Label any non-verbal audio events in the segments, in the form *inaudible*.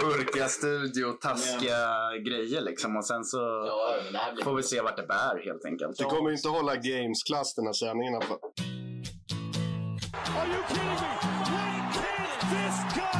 Urkiga studio, taskiga grejer liksom. Och sen så Ja, får vi se vart det bär helt enkelt. Det kommer inte hålla Games-klass den här sändningen i alla fall. Are you kidding me? What can this guy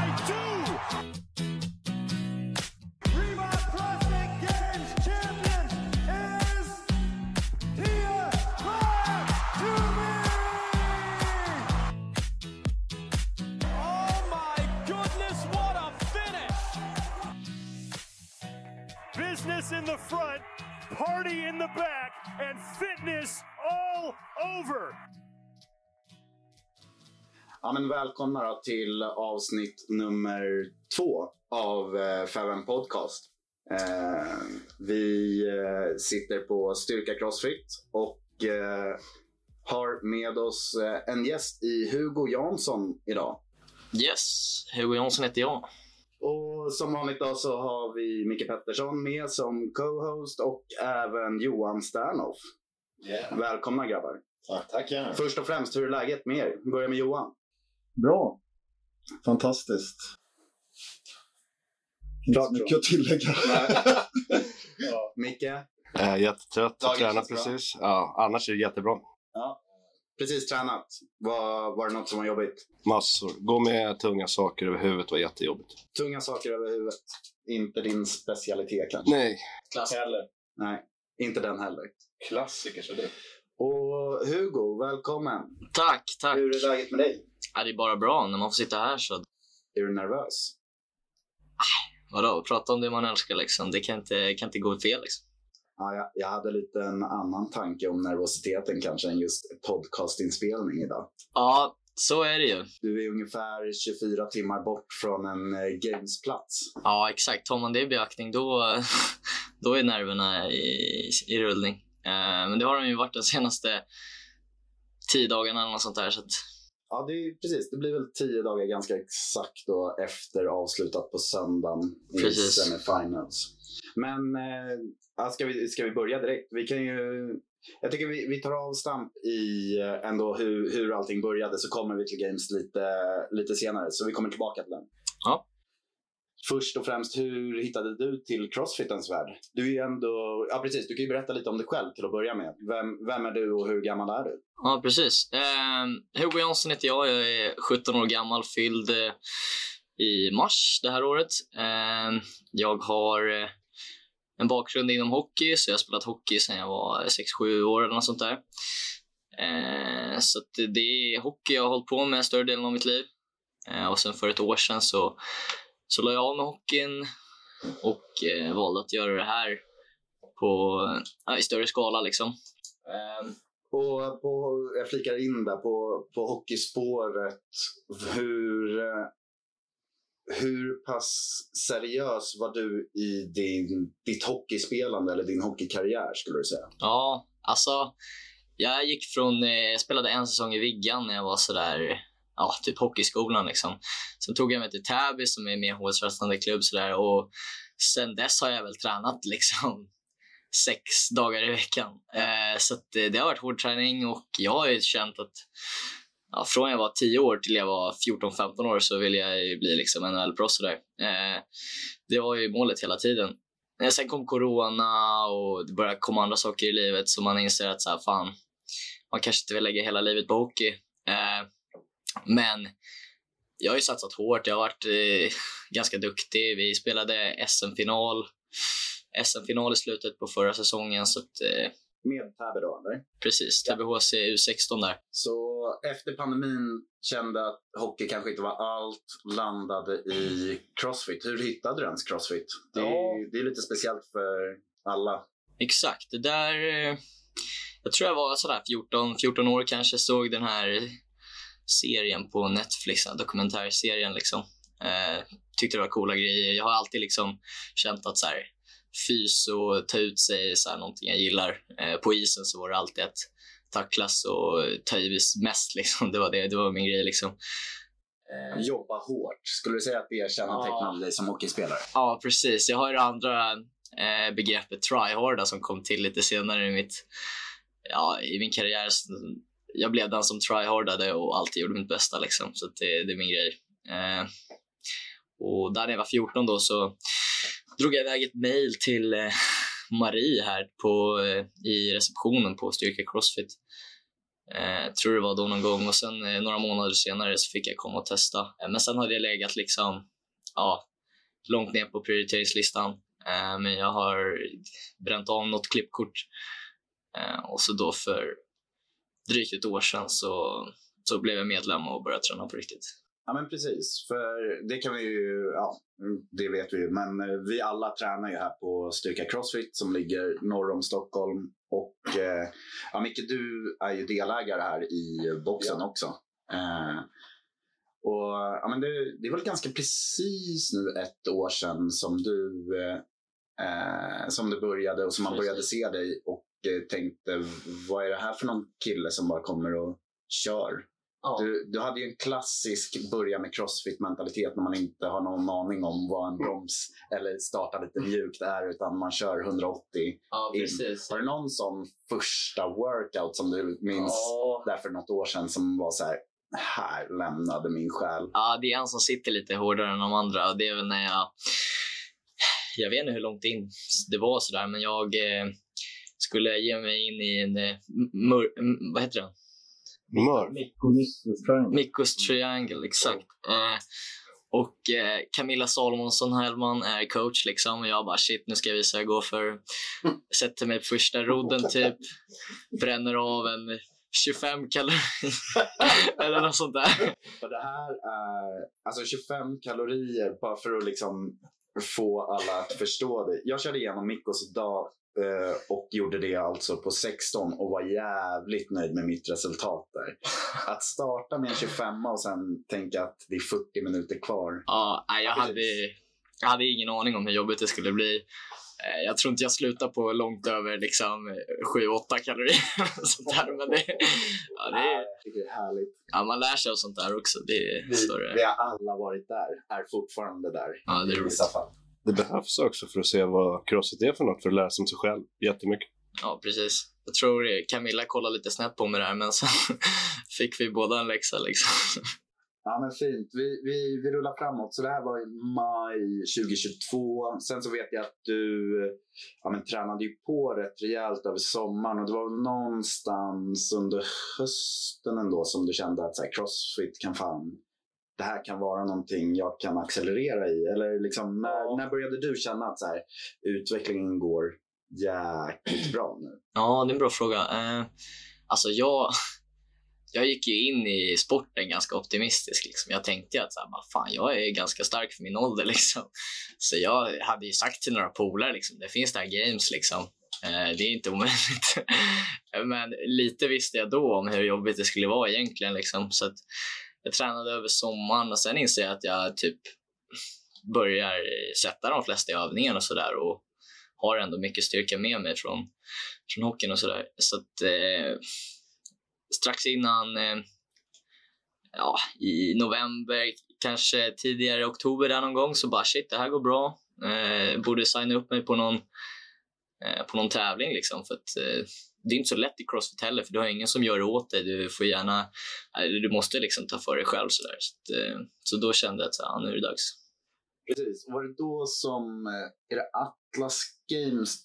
in the front, party in the back, and fitness all over. Ja, men välkomna då till avsnitt nummer två av eh, Faven Podcast. Eh, vi eh, sitter på Styrka Crossfit och eh, har med oss eh, en gäst i Hugo Jansson idag. Yes, Hugo Jonsson heter jag. Och som vanligt då så har vi Micke Pettersson med som co-host och även Johan Sternhoff. Yeah. Välkomna grabbar. Tack, tackar. Först och främst, hur är läget med er? Vi börjar med Johan. Bra. Fantastiskt. Inte så mycket att tillägga. *laughs* Ja. Micke? Äh, jättetrött, känns bra. precis. Ja, annars är det jättebra. Precis tränat. Var, var det något som var jobbigt? Massor. Gå med tunga saker över huvudet var jättejobbigt. Tunga saker över huvudet. Inte din specialitet kanske? Nej. Klass. Heller. Nej, inte den heller. Klassiker så det. Och Hugo, välkommen. Tack, tack. Hur är läget med dig? Ja, det är bara bra när man får sitta här så. Är du nervös? Vadå, prata om det man älskar liksom. Det kan inte, kan inte gå fel liksom. Ja, jag, jag hade lite en annan tanke om nervositeten kanske än just podcastinspelning idag. Ja, så är det ju. Du är ungefär 24 timmar bort från en eh, gamesplats. Ja, exakt. Tar man det i beaktning då, *laughs* då är nerverna i, i rullning. Eh, men det har de ju varit de senaste tio dagarna eller något sånt där. Så att, Ja, det är, precis. Det blir väl tio dagar ganska exakt då efter avslutat på söndagen i Precis. semifinals. Men ja, ska, vi, ska vi börja direkt? Vi kan ju... Jag tycker vi, vi tar avstamp i eh, ändå hur, hur allting började så kommer vi till Games lite, lite senare. Så vi kommer tillbaka till den. Ja. Först och främst, hur hittade du till crossfitens värld? Du är ändå... Ja, precis. Du kan ju berätta lite om dig själv till att börja med. Vem, vem är du och hur gammal är du? ja, precis. Eh, Hugo Jansson heter jag. Jag är 17 år gammal, fylld eh, i mars det här året. Eh, jag har eh, en bakgrund inom hockey, så jag har spelat hockey sedan jag var 6-7 år eller något sånt där. Eh, så att det är hockey jag har hållit på med större delen av mitt liv. Eh, och sen för ett år sedan så, så la jag av med hockeyn och eh, valde att göra det här på, ja, i större skala. Liksom. Eh, Och på, jag flikar in där på, på hockeyspåret. Hur, eh, hur pass seriös var du i din, ditt hockeyspelande eller din hockeykarriär skulle du säga? Ja, alltså. Jag gick från, eh, jag spelade en säsong i Viggan när jag var sådär ja, typ hockeyskolan. Liksom. Sen tog jag mig till Täby som är min hårdsvetsande klubb klubb. Sådär, och sen dess har jag väl tränat liksom *laughs* sex dagar i veckan. Eh, så att, eh, det har varit hård träning och jag har ju känt att ja, från jag var 10 år till jag var 14-15 år så ville jag ju bli liksom NHL-proffs. Eh, det var ju målet hela tiden. Eh, sen kom corona och det började komma andra saker i livet så man inser att så här, fan, man kanske inte vill lägga hela livet på hockey. Eh, men jag har ju satsat hårt. Jag har varit eh, *laughs* ganska duktig. Vi spelade SM-final SM-final i slutet på förra säsongen. Så att, eh, Med Täby då, eller? Precis, TBHC U16 där. Så efter pandemin kände att hockey kanske inte var allt, landade i crossfit. Hur hittade du ens crossfit? Det är, Ja. det är lite speciellt för alla. Exakt, det där... eh, Jag tror jag var sådär 14, 14 år kanske, såg den här serien på Netflix, dokumentärserien liksom. Eh, tyckte det var coola grejer. Jag har alltid liksom känt att så här, fys och ta ut sig är så här, någonting jag gillar. Eh, på isen så var det alltid att tacklas och ta i mest liksom. *laughs* Det var, det, det var min grej liksom. Jobba hårt. Skulle du säga att det kännetecknade Ja. dig som hockeyspelare? Ja, precis. Jag har ju det andra eh, begreppet tryharda som kom till lite senare i, mitt, ja, i min karriär. Jag blev den som tryhardade och alltid gjorde mitt bästa. Liksom. Så att det, det är min grej. Eh, och där när jag var 14 då så drog jag iväg ett mail till eh, Marie här på, eh, i receptionen på Styrka Crossfit. Eh, tror det var då någon gång och sen eh, några månader senare så fick jag komma och testa. Eh, men sen hade jag legat liksom, ja, långt ner på prioriteringslistan. Eh, men jag har bränt av något klippkort. Eh, och så då för drygt ett år sedan så, så blev jag medlem och började träna på riktigt. Ja men precis, för det kan vi ju, ja det vet vi ju, men eh, vi alla tränar ju här på Styrka Crossfit som ligger norr om Stockholm. Och eh, ja Micke, du är ju delägare här i boxen också. Eh, och ja, men det, det är väl ganska precis nu ett år sedan som du, eh, eh, som du började och som man började se dig och tänkte vad är det här för någon kille som bara kommer och kör? Du, du hade ju en klassisk börja med crossfit-mentalitet när man inte har någon aning om vad en broms eller starta lite mjukt är utan man kör 180 Ja, in. precis. Var det någon sån första workout som du minns Ja. där för något år sedan som var så här, här lämnade min själ? Ja, det är en som sitter lite hårdare än de andra. och Det är väl när jag... Jag vet inte hur långt in det var sådär, men jag eh, skulle ge mig in i en... Eh, mur, m- vad heter den? Mikkos Triangle, exakt. Eh, och eh, Camilla Salomonsson Hellman är coach liksom. Och jag bara shit, nu ska jag visa hur jag går för. *laughs* Sätter mig på första rodden typ. Bränner av en 25 kalorier. *laughs* Eller något sånt där. Det här är alltså 25 kalorier bara för att liksom få alla att förstå det. Jag körde igenom Mikkos idag och gjorde det alltså på 16 och var jävligt nöjd med mitt resultat där. Att starta med en 25 och sen tänka att det är 40 minuter kvar. Ja, jag, hade, jag hade ingen aning om hur jobbigt det skulle bli. Eh, Jag tror inte jag slutar på långt över liksom 7-8 kalorier. *laughs* sånt där. Men det, ja, det, det är härligt. ja, man lär sig av sånt där också. Det, är Vi, vi har alla varit där, är fortfarande där. Ja, det är i vissa fall. Det behövs också för att se vad crossfit är för något, för att lära sig om sig själv jättemycket. ja, precis. Jag tror det- Camilla kollade lite snett på mig där, men sen *laughs* fick vi båda en läxa. Liksom. Ja men fint. Vi, vi, vi rullar framåt. Så det här var i maj 2022. Sen så vet jag att du ja, men, tränade ju på rätt rejält över sommaren och det var väl någonstans under hösten ändå som du kände att så här, crossfit kan fan det här kan vara någonting jag kan accelerera i. Eller liksom, när, när började du känna att så här, utvecklingen går jäkligt bra nu? Ja, det är en bra fråga. Eh, alltså jag, *laughs* jag gick ju in i sporten ganska optimistisk. Liksom. Jag tänkte att så här, bara, fan, jag är ganska stark för min ålder. *laughs* Liksom. Så jag hade ju sagt till några polare, liksom, det finns det här games. Liksom. Eh, det är inte omöjligt. *laughs* Men lite visste jag då om hur jobbigt det skulle vara egentligen. Liksom. Så att jag tränade över sommaren och sen inser jag att jag typ börjar sätta de flesta i övningarna och sådär. Och har ändå mycket styrka med mig från, från hockeyn och sådär. Så att eh, strax innan eh, ja, i november, kanske tidigare oktober där någon gång så bara shit, det här går bra. Eh, borde signa upp mig på någon, eh, på någon tävling liksom för att eh, det är inte så lätt i Crossfit heller för du har ingen som gör det åt dig. Du får gärna, du måste liksom ta för dig själv sådär. Så, att, eh, så då kände jag att så, ja, nu är det dags. Precis. Var det då som, eh, är det Atlas Games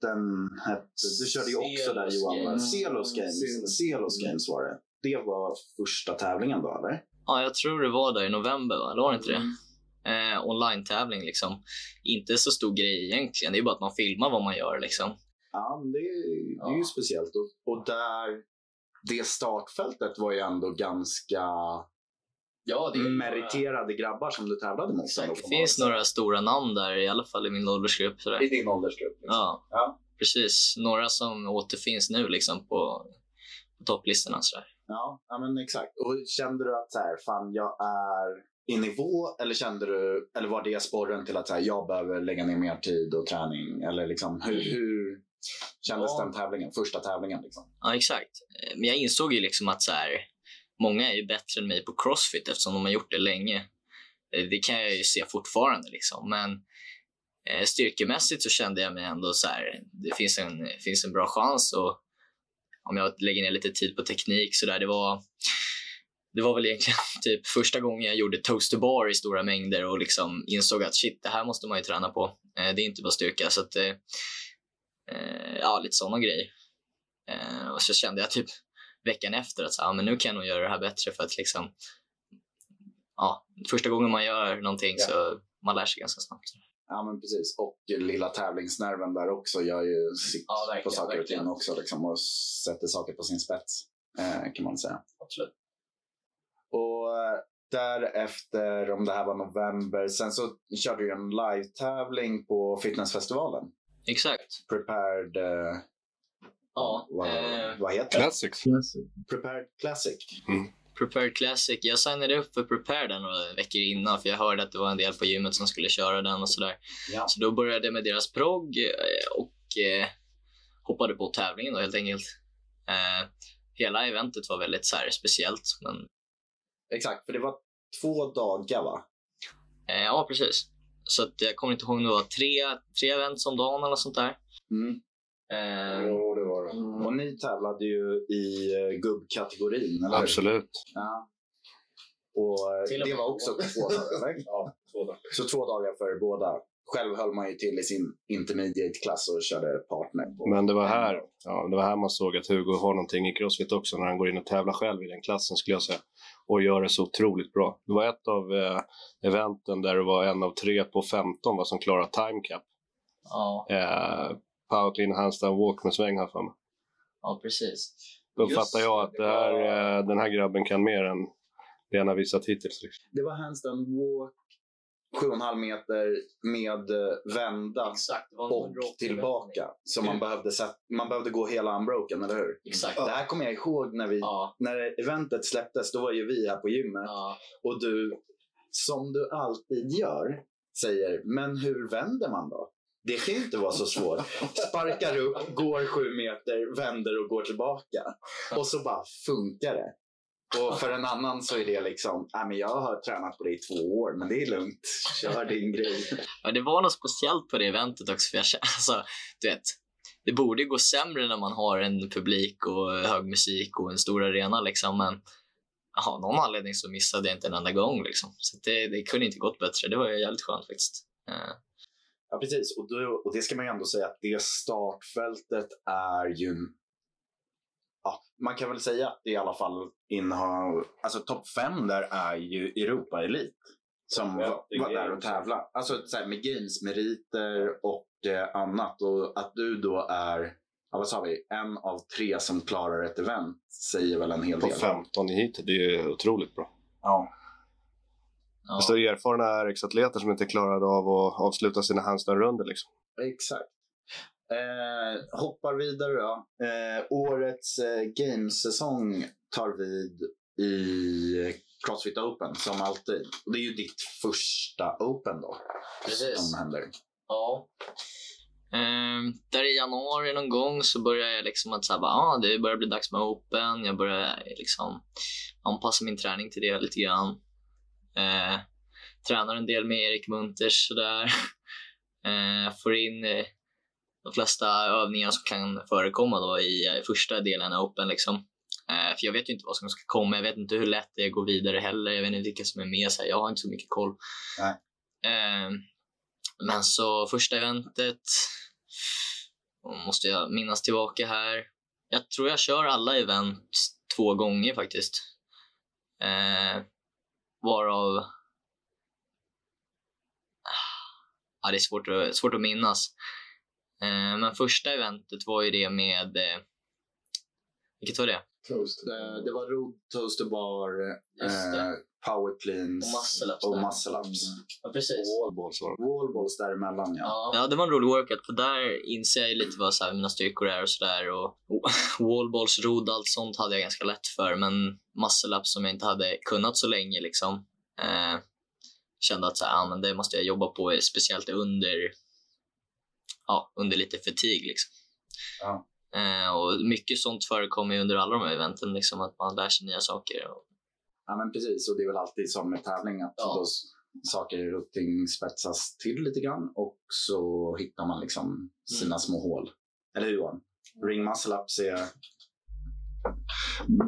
den hette? Du körde ju också där Johan. Games. Celos Games. Celos Games var det. Det var första tävlingen då eller? Ja, jag tror det var där i november, va? Eller var det inte det? Eh, online-tävling liksom. Inte så stor grej egentligen. Det är bara att man filmar vad man gör liksom. Ja, men det, det är ju speciellt. Och, och där, det startfältet var ju ändå ganska Ja, meriterade grabbar som du tävlade mot. Det finns några stora namn där, i alla fall i min åldersgrupp. Sådär. I din åldersgrupp. liksom. Ja, Ja. precis. Några som återfinns nu liksom på, på topplistorna. Sådär. Ja, ja men exakt. Och kände du att så här, fan jag är i nivå eller kände du, eller var det sporren till att så här, jag behöver lägga ner mer tid och träning? Eller liksom, hur, hur kändes Ja. den tävlingen, första tävlingen? Liksom? Ja, exakt. Eh, Men jag insåg ju liksom att så här, många är ju bättre än mig på crossfit eftersom de har gjort det länge. Eh, Det kan jag ju se fortfarande. Liksom. Men eh, styrkemässigt så kände jag mig ändå så här, det finns en, finns en bra chans. Och om jag lägger ner lite tid på teknik så där, det var det var väl egentligen *laughs* typ första gången jag gjorde toast to bar i stora mängder och liksom insåg att shit, det här måste man ju träna på. Det är inte bara styrka. Så att, ja, lite sådana grejer. Eh, och så kände jag typ veckan efter att så, ja, men nu kan jag nog göra det här bättre för att liksom, ja, första gången man gör någonting Ja. så man lär sig ganska snabbt. Ja, men precis. Och lilla tävlingsnerven där också gör ju sitt Ja, på saker och ting också. Liksom, och sätter saker på sin spets, eh, kan man säga. Absolut. Och eh, därefter, om det här var november, sen så körde du en live-tävling på fitnessfestivalen. Exakt. Prepared... Eh, Ja, vad, eh, vad heter det? Classics. Prepared Classic. Prepared Classic. Jag signade upp för Prepared där några veckor innan för jag hörde att det var en del på gymmet som skulle köra den och sådär. Ja. Så då började jag med deras progg eh, och eh, hoppade på tävlingen då helt enkelt. Eh, hela eventet var väldigt så här, speciellt. Men, Exakt, för det var två dagar va? eh, ja, precis. Så att jag kommer inte ihåg om det var tre, tre events om dagen eller sånt där. Mm. Eh, Jo, det var det. Och ni tävlade ju i eh, gubbkategorin, eller? Absolut. Ja. Och eh, Till och det var också båda. två dagar, eller? *laughs* Ja, två dagar. Så två dagar för båda. Själv höll man ju till i sin intermediate-klass och körde partner. På. Men det var här, ja, det var här man såg att Hugo har någonting i Crossfit också när han går in och tävlar själv i den klassen skulle jag säga. Och gör det så otroligt bra. Det var ett av eh, eventen där det var en av tre på 15 va, som klarade time cap. ja, Eh, powerclean handstand walk med sväng här för mig. ja, precis. Då Just fattar jag att här, var- eh, den här grabben kan mer än det han har visat hittills. Liksom. Det var handstand walk, 7,5 meter med eh, vända Exakt. och 180 tillbaka. Så man behövde, sätt, man behövde gå hela unbroken, eller hur? Exakt. Det här kommer jag ihåg när, vi, Ja, när eventet släpptes. Då var ju vi här på gymmet. ja. Och du, som du alltid gör, säger men hur vänder man då? Det kan ju inte vara så svårt. Sparkar upp, går sju meter, vänder och går tillbaka. Och så bara funkar det. Och för en annan så är det liksom, nej men jag har tränat på det i två år, men det är lugnt. Kör din grej. Ja, det var något speciellt på det eventet också. För jag, alltså, du vet, det borde ju gå sämre när man har en publik och hög musik och en stor arena. Liksom, men av någon anledning så missade jag inte en enda gång. Liksom. Så det, det kunde inte gått bättre. Det var ju jävligt skönt faktiskt. Eh, Ja, precis. Och, då, och det ska man ju ändå säga att det startfältet är ju... Ja, man kan väl säga att det i alla fall innehar... Alltså topp fem där är ju Europa-elit. Som Ja, var, var där och games. tävla. Alltså så här, med games-meriter och eh, annat. Och att du då är, ja, vad sa vi, en av tre som klarar ett event säger väl en hel På del. 15 hit, det är otroligt bra. Ja. ja. Det står erfarna RX-atleter som inte klarade av att avsluta sina handstand-runder. Liksom. Exakt. Eh, hoppar vidare då. Eh, årets eh, gamesäsong tar vid i Crossfit Open som alltid. Och det är ju ditt första Open då. Precis. Som händer. Ja. Eh, där i januari någon gång så började jag liksom att säga, ah, det börjar bli dags med Open. Jag börjar liksom anpassa min träning till det lite grann. Eh, tränar en del med Erik Munters sådär. *laughs* Eh, får in eh, de flesta övningar som kan förekomma då i eh, första delen av Open. Liksom. Eh, för jag vet ju inte vad som ska komma. Jag vet inte hur lätt det är att gå vidare heller. Jag vet inte vilka som är med. Så här, jag har inte så mycket koll. Eh, men så första eventet måste jag minnas tillbaka här. Jag tror jag kör alla event två gånger faktiskt. Eh, varav... Ja, det är svårt att, svårt att minnas. Eh, men första eventet var ju det med... Eh, vilket var det? Toast. Det, det var Road Toaster Bar, eh, Power Cleans Och muscle ups och ups. Ja, precis. Wallballs var det. Wallballs däremellan ja. Ja, det var en rolig workout för där inser jag ju lite vad så här, mina styrkor är och sådär. Och *laughs* wallballs, rodd, allt sånt hade jag ganska lätt för. Men muscle ups som jag inte hade kunnat så länge liksom. Eh, kände att så här, ja, men det måste jag jobba på, speciellt under, ja, under lite fatig liksom. Ja. Eh, och mycket sånt förekommer ju under alla de här eventen, liksom, att man lär sig nya saker. Och, Ja men precis, och det är väl alltid som med tävling att Ja. då saker och ting spetsas till lite grann och så hittar man liksom sina Mm. små hål. Eller hur Johan? Ring muscle ups är...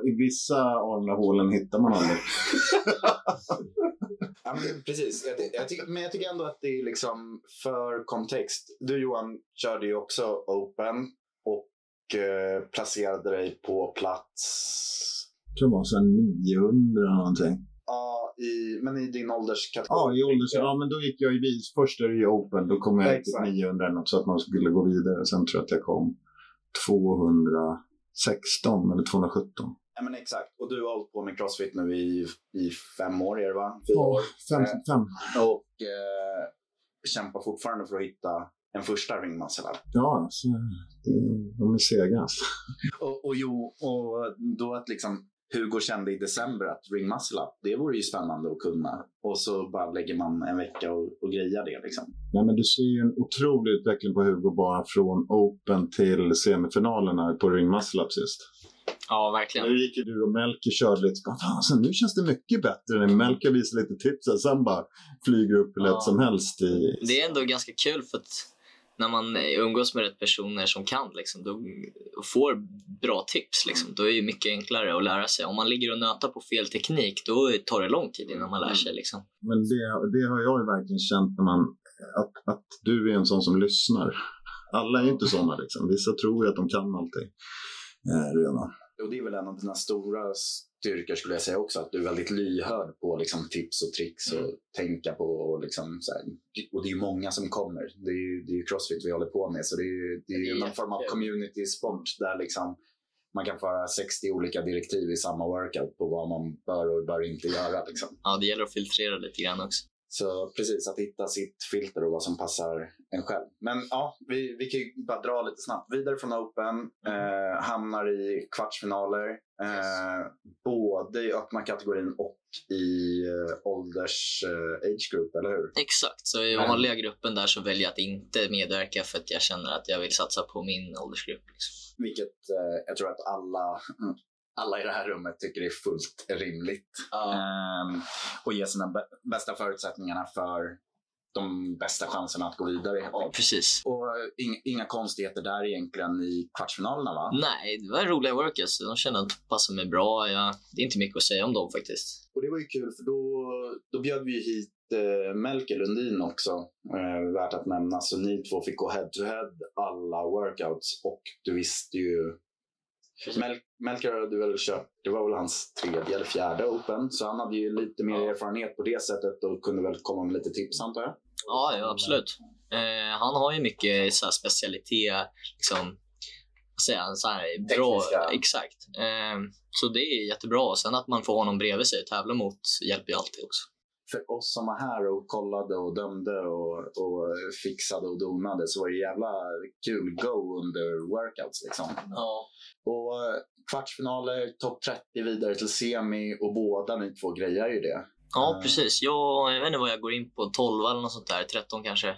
I vissa av de där hålen hittar man aldrig. *laughs* Ja, men precis, jag, jag tycker, men jag tycker ändå att det är liksom för kontext. Du Johan körde ju också Open och eh, placerade dig på plats Jag tror det var så här 900 eller någonting. Ja, i, men i din ålderskategori. Ja, i ålders... Ja, men då gick jag i vis. Först är det ju Open. Då kom jag till 900 eller något så att man skulle gå vidare. Sen tror jag att jag kom 216 eller 217. Ja, men exakt. Och du har hållit på med Crossfit nu i, i fem år, är det va? Fyra år. fem, Eh, fem. Och eh, kämpar fortfarande för att hitta en första ringmuscle. Ja, alltså, det, de är sega. Alltså. Och, och, jo, och då att liksom Hugo kände i december att ring muscle up, det vore ju spännande att kunna. Och så bara lägger man en vecka och, och grejar det liksom. Nej, men du ser ju en otrolig utveckling på Hugo bara från Open till semifinalerna på Ring Muscle Up sist. ja, verkligen. Nu gick ju du och Melker körde lite. Fan, så nu känns det mycket bättre när Melker visar lite tips. och Sen bara flyger upp hur lätt Ja. som helst. I... Det är ändå ganska kul för att när man umgås med rätt personer som kan liksom, då får bra tips. Liksom, då är det mycket enklare att lära sig. Om man ligger och nötar på fel teknik då tar det lång tid innan man lär sig. Liksom. Men det, det har jag ju verkligen känt när man, att, att du är en sån som lyssnar. Alla är inte såna liksom. Vissa tror ju att de kan allting. Eh, redan. Och det är väl en av dina stora styrkor skulle jag säga också, att du är väldigt lyhörd på liksom, tips och tricks och tänka på och liksom så här. Och det är många som kommer. Det är ju, det är crossfit vi håller på med, så det är det är Det är någon form av jättekul. community sport där liksom man kan föra 60 olika direktiv i samma workout på vad man bör och bör inte göra. Liksom. Ja, det gäller att filtrera lite grann också. Så precis, att hitta sitt filter och vad som passar en själv. Men ja, vi, vi kan ju bara dra lite snabbt. Vidare från Open, eh, hamnar i kvartsfinaler. Eh, både i öppna kategorin och i eh, ålders eh, age group, eller hur? Exakt, så i Men- vanliga gruppen där så väljer jag att inte medverka för att jag känner att jag vill satsa på min åldersgrupp. Liksom. Vilket eh, jag tror att alla, alla i det här rummet tycker är fullt rimligt. Ehm, och ge sina bä- bästa förutsättningarna för de bästa chanserna att gå vidare. Ja, precis. Och inga, inga konstigheter där egentligen i kvartsfinalerna va? Nej, det var roliga workouts. De kände att de passade mig bra. Jag, det är inte mycket att säga om dem faktiskt. Och det var ju kul för då, då bjöd vi hit eh, Melker Lundin också. Eh, värt att nämna. Så ni två fick gå head to head alla workouts och du visste ju Mel- Melker hade du väl kört, det var väl hans tredje eller fjärde Open, så han hade ju lite mer erfarenhet på det sättet och kunde väl komma med lite tips antar jag. Ja, ja absolut. Eh, han har ju mycket så här, specialitet, liksom, vad säger han, så här, bra, Tekniska. exakt. Eh, så det är jättebra. Sen att man får honom bredvid sig och tävla mot hjälper ju alltid också. För oss som var här och kollade och dömde och, och fixade och donade så var det jävla kul go under workouts liksom. Ja. Och eh, kvartsfinaler, topp 30 vidare till semi och båda ni två grejar ju det. Ja, Eh. precis. Jag, jag vet inte vad jag går in på, 12 eller något sånt där, 13 kanske.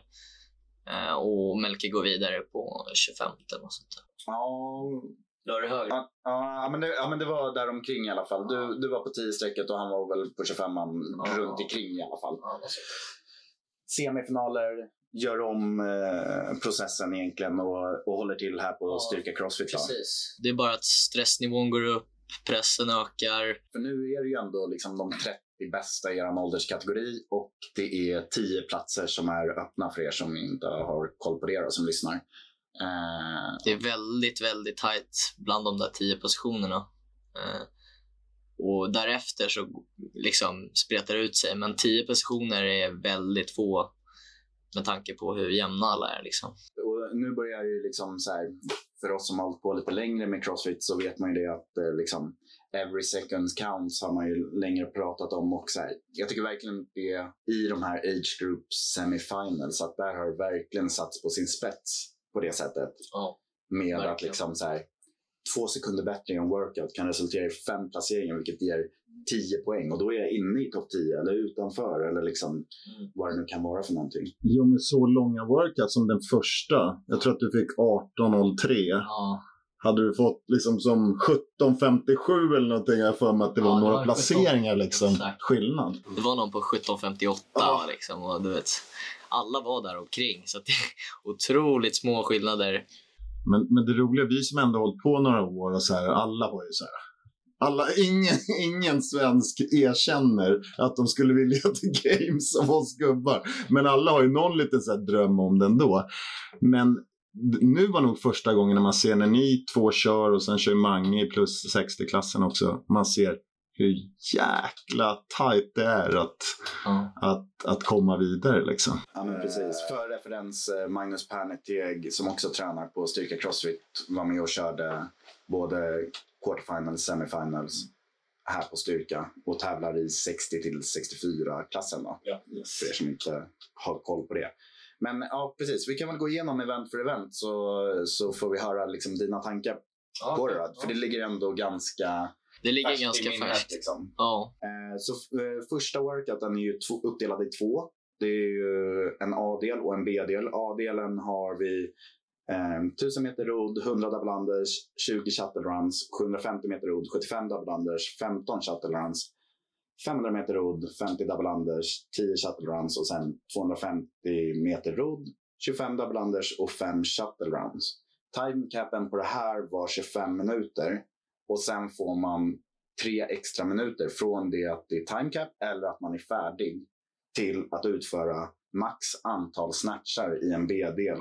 Eh, och Melke går vidare på 25 eller något sånt där. Ja, La du högre? Ja, ja, men det, ja, men det var där omkring i alla fall. Du, du var på 10-strecket och han var väl på 25 man Ja. runt omkring i alla fall. Ja. Semifinaler, gör om eh, processen egentligen och, och håller till här på Ja, Styrka Crossfit. Precis. Det är bara att stressnivån går upp, pressen ökar. För nu är det ju ändå liksom de 30 bästa i er ålderskategori och det är 10 platser som är öppna för er som inte har koll på det och som lyssnar. Eh, Det är väldigt, väldigt tajt bland de där tio positionerna. Eh, och därefter så liksom spretar det ut sig. Men tio positioner är väldigt få med tanke på hur jämna alla är. Liksom. Och nu börjar ju liksom så här, för oss som har hållit på lite längre med Crossfit så vet man ju det att eh, liksom every second counts har man ju längre pratat om och så här, Jag tycker verkligen det i de här age group semifinals att där har det verkligen satts på sin spets på det sättet. Ja. Med att Verkligen. liksom så här, två sekunder bättre i en workout kan resultera i fem placeringar vilket ger 10 poäng och då är jag inne i topp 10 eller utanför eller liksom Mm. vad det nu kan vara för någonting. Jo, med så långa workouts som den första. Jag tror att du fick 18.03. Ja. Hade du fått liksom som 17.57 eller någonting, jag för mig att det var Ja, det några var placeringar 17. liksom, Exakt. skillnad. Det var någon på 17.58 Ja. liksom, och du vet, alla var där omkring. Så att det är otroligt små skillnader. Men, men det roliga, vi som ändå hållit på några år och så här, alla var ju så här. Alla, ingen, ingen svensk erkänner att de skulle vilja *laughs* till games som oss gubbar. Men alla har ju någon liten så här dröm om den då. Men nu var nog första gången när man ser när ni två kör och sen kör Mange i plus 60-klassen också. Man ser hur jäkla tajt det är att, Ja. att, att komma vidare liksom. Ja, men precis. För referens, eh, Magnus Perneteg som också tränar på Styrka Crossfit var med och körde både quarterfinals, semifinals här på Styrka och tävlar i 60 till 64 klassen då. För er som inte har koll på det. Men ja, precis. Vi kan väl gå igenom event för event så, så får vi höra liksom dina tankar på det. Då. För det ligger ändå ganska Det ligger färskt i ganska minnet, färskt. Liksom. Ja. Eh, Så eh, första workouten är ju uppdelad i två. Det är ju en A-del och en B-del. A-delen har vi eh, 1000 meter rodd, 100 double unders, 20 shuttle runs, 750 meter rodd, 75 double unders, 15 shuttle runs, 500 meter rodd, 50 double unders, 10 shuttle runs och sen 250 meter rodd, 25 double unders och 5 shuttle runs. Timecapen på det här var 25 minuter och sen får man tre extra minuter från det att det är timecap eller att man är färdig till att utföra max antal snatchar i en B-del.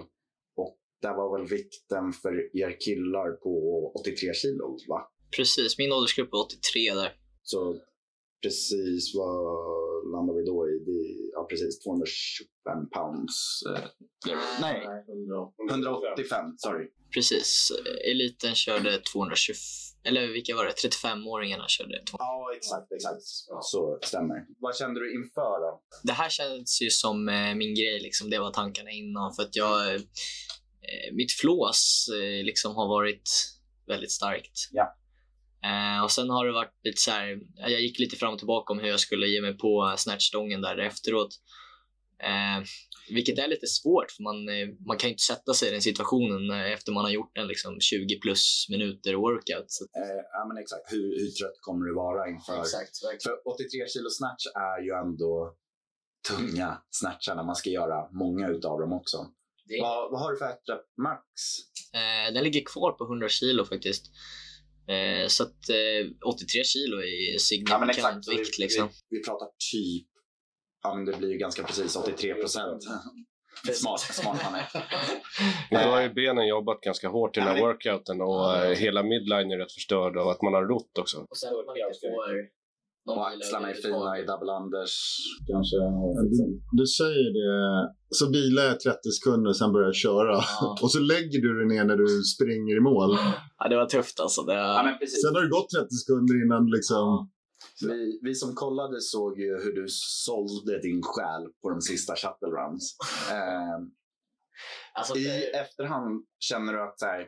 Och där var väl vikten för er killar på 83 kilo, va? Precis, min åldersgrupp är 83 där. Så precis vad landar vi då i? Precis 225 pounds. Eh, nej, 185, sorry. Precis. Eliten körde 225, eller vilka var det? 35-åringarna körde 200. Ja, exakt, exakt. Så stämmer. Vad kände du inför då? Det här känns ju som eh, min grej, liksom. det var tankarna innan. För att jag, eh, mitt flås eh, liksom har varit väldigt starkt. Ja. Eh, och sen har det varit lite så här, jag gick lite fram och tillbaka om hur jag skulle ge mig på snatchstången där efteråt. Eh, vilket är lite svårt för man, eh, man kan ju inte sätta sig i den situationen eh, efter man har gjort en liksom 20 plus minuter workout. Så, Eh, ja, men exakt. Hur, hur trött kommer du vara inför? För 83 kilo snatch är ju ändå tunga snatchar när man ska göra många utav dem också. det, Vad, vad har du för max? eh, den ligger kvar på 100 kilo faktiskt. Eh, så att eh, 83 kilo är signifikant vi, vikt liksom. vi, vi pratar typ, ja men det blir ju ganska precis 83 procent. smart, smart man är. *laughs* Men då har ju benen jobbat ganska hårt i den här Ja, workouten och eh, hela midline är rätt förstörd av att man har rott också. Och sen att man inte får Och axlarna är fina i double unders. Kanske. Du, du säger det, så bilar jag 30 sekunder och sen börjar jag köra. Ja. *laughs* Och så lägger du dig ner när du springer i mål. Ja, det var tufft alltså. Det, Ja, men precis. Sen har det gått 30 sekunder innan liksom... Vi, vi som kollade såg ju hur du sålde din själ på de sista shuttle runs. *laughs* Eh, alltså, I efterhand känner du att så här,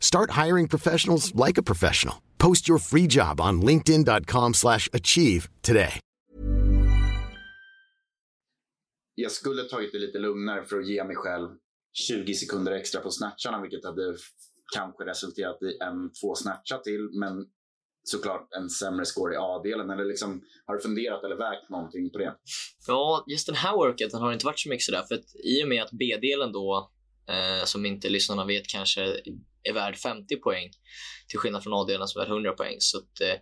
Start hiring professionals like a professional. Post your free job on linkedin.com/achieve slash achieve today. Jag skulle tagit det lite lugnare för att ge mig själv 20 sekunder extra på snatcharna, vilket hade kanske resulterat i en, två snatchar till, men såklart en sämre score i A-delen. Eller liksom, har du funderat eller vägt någonting på det? Ja, just den här workouten har inte varit så mycket sådär. För att i och med att B-delen då, eh, som inte lyssnarna vet, kanske är värd 50 poäng till skillnad från A-delen som är värd 100 poäng. Så, att, eh,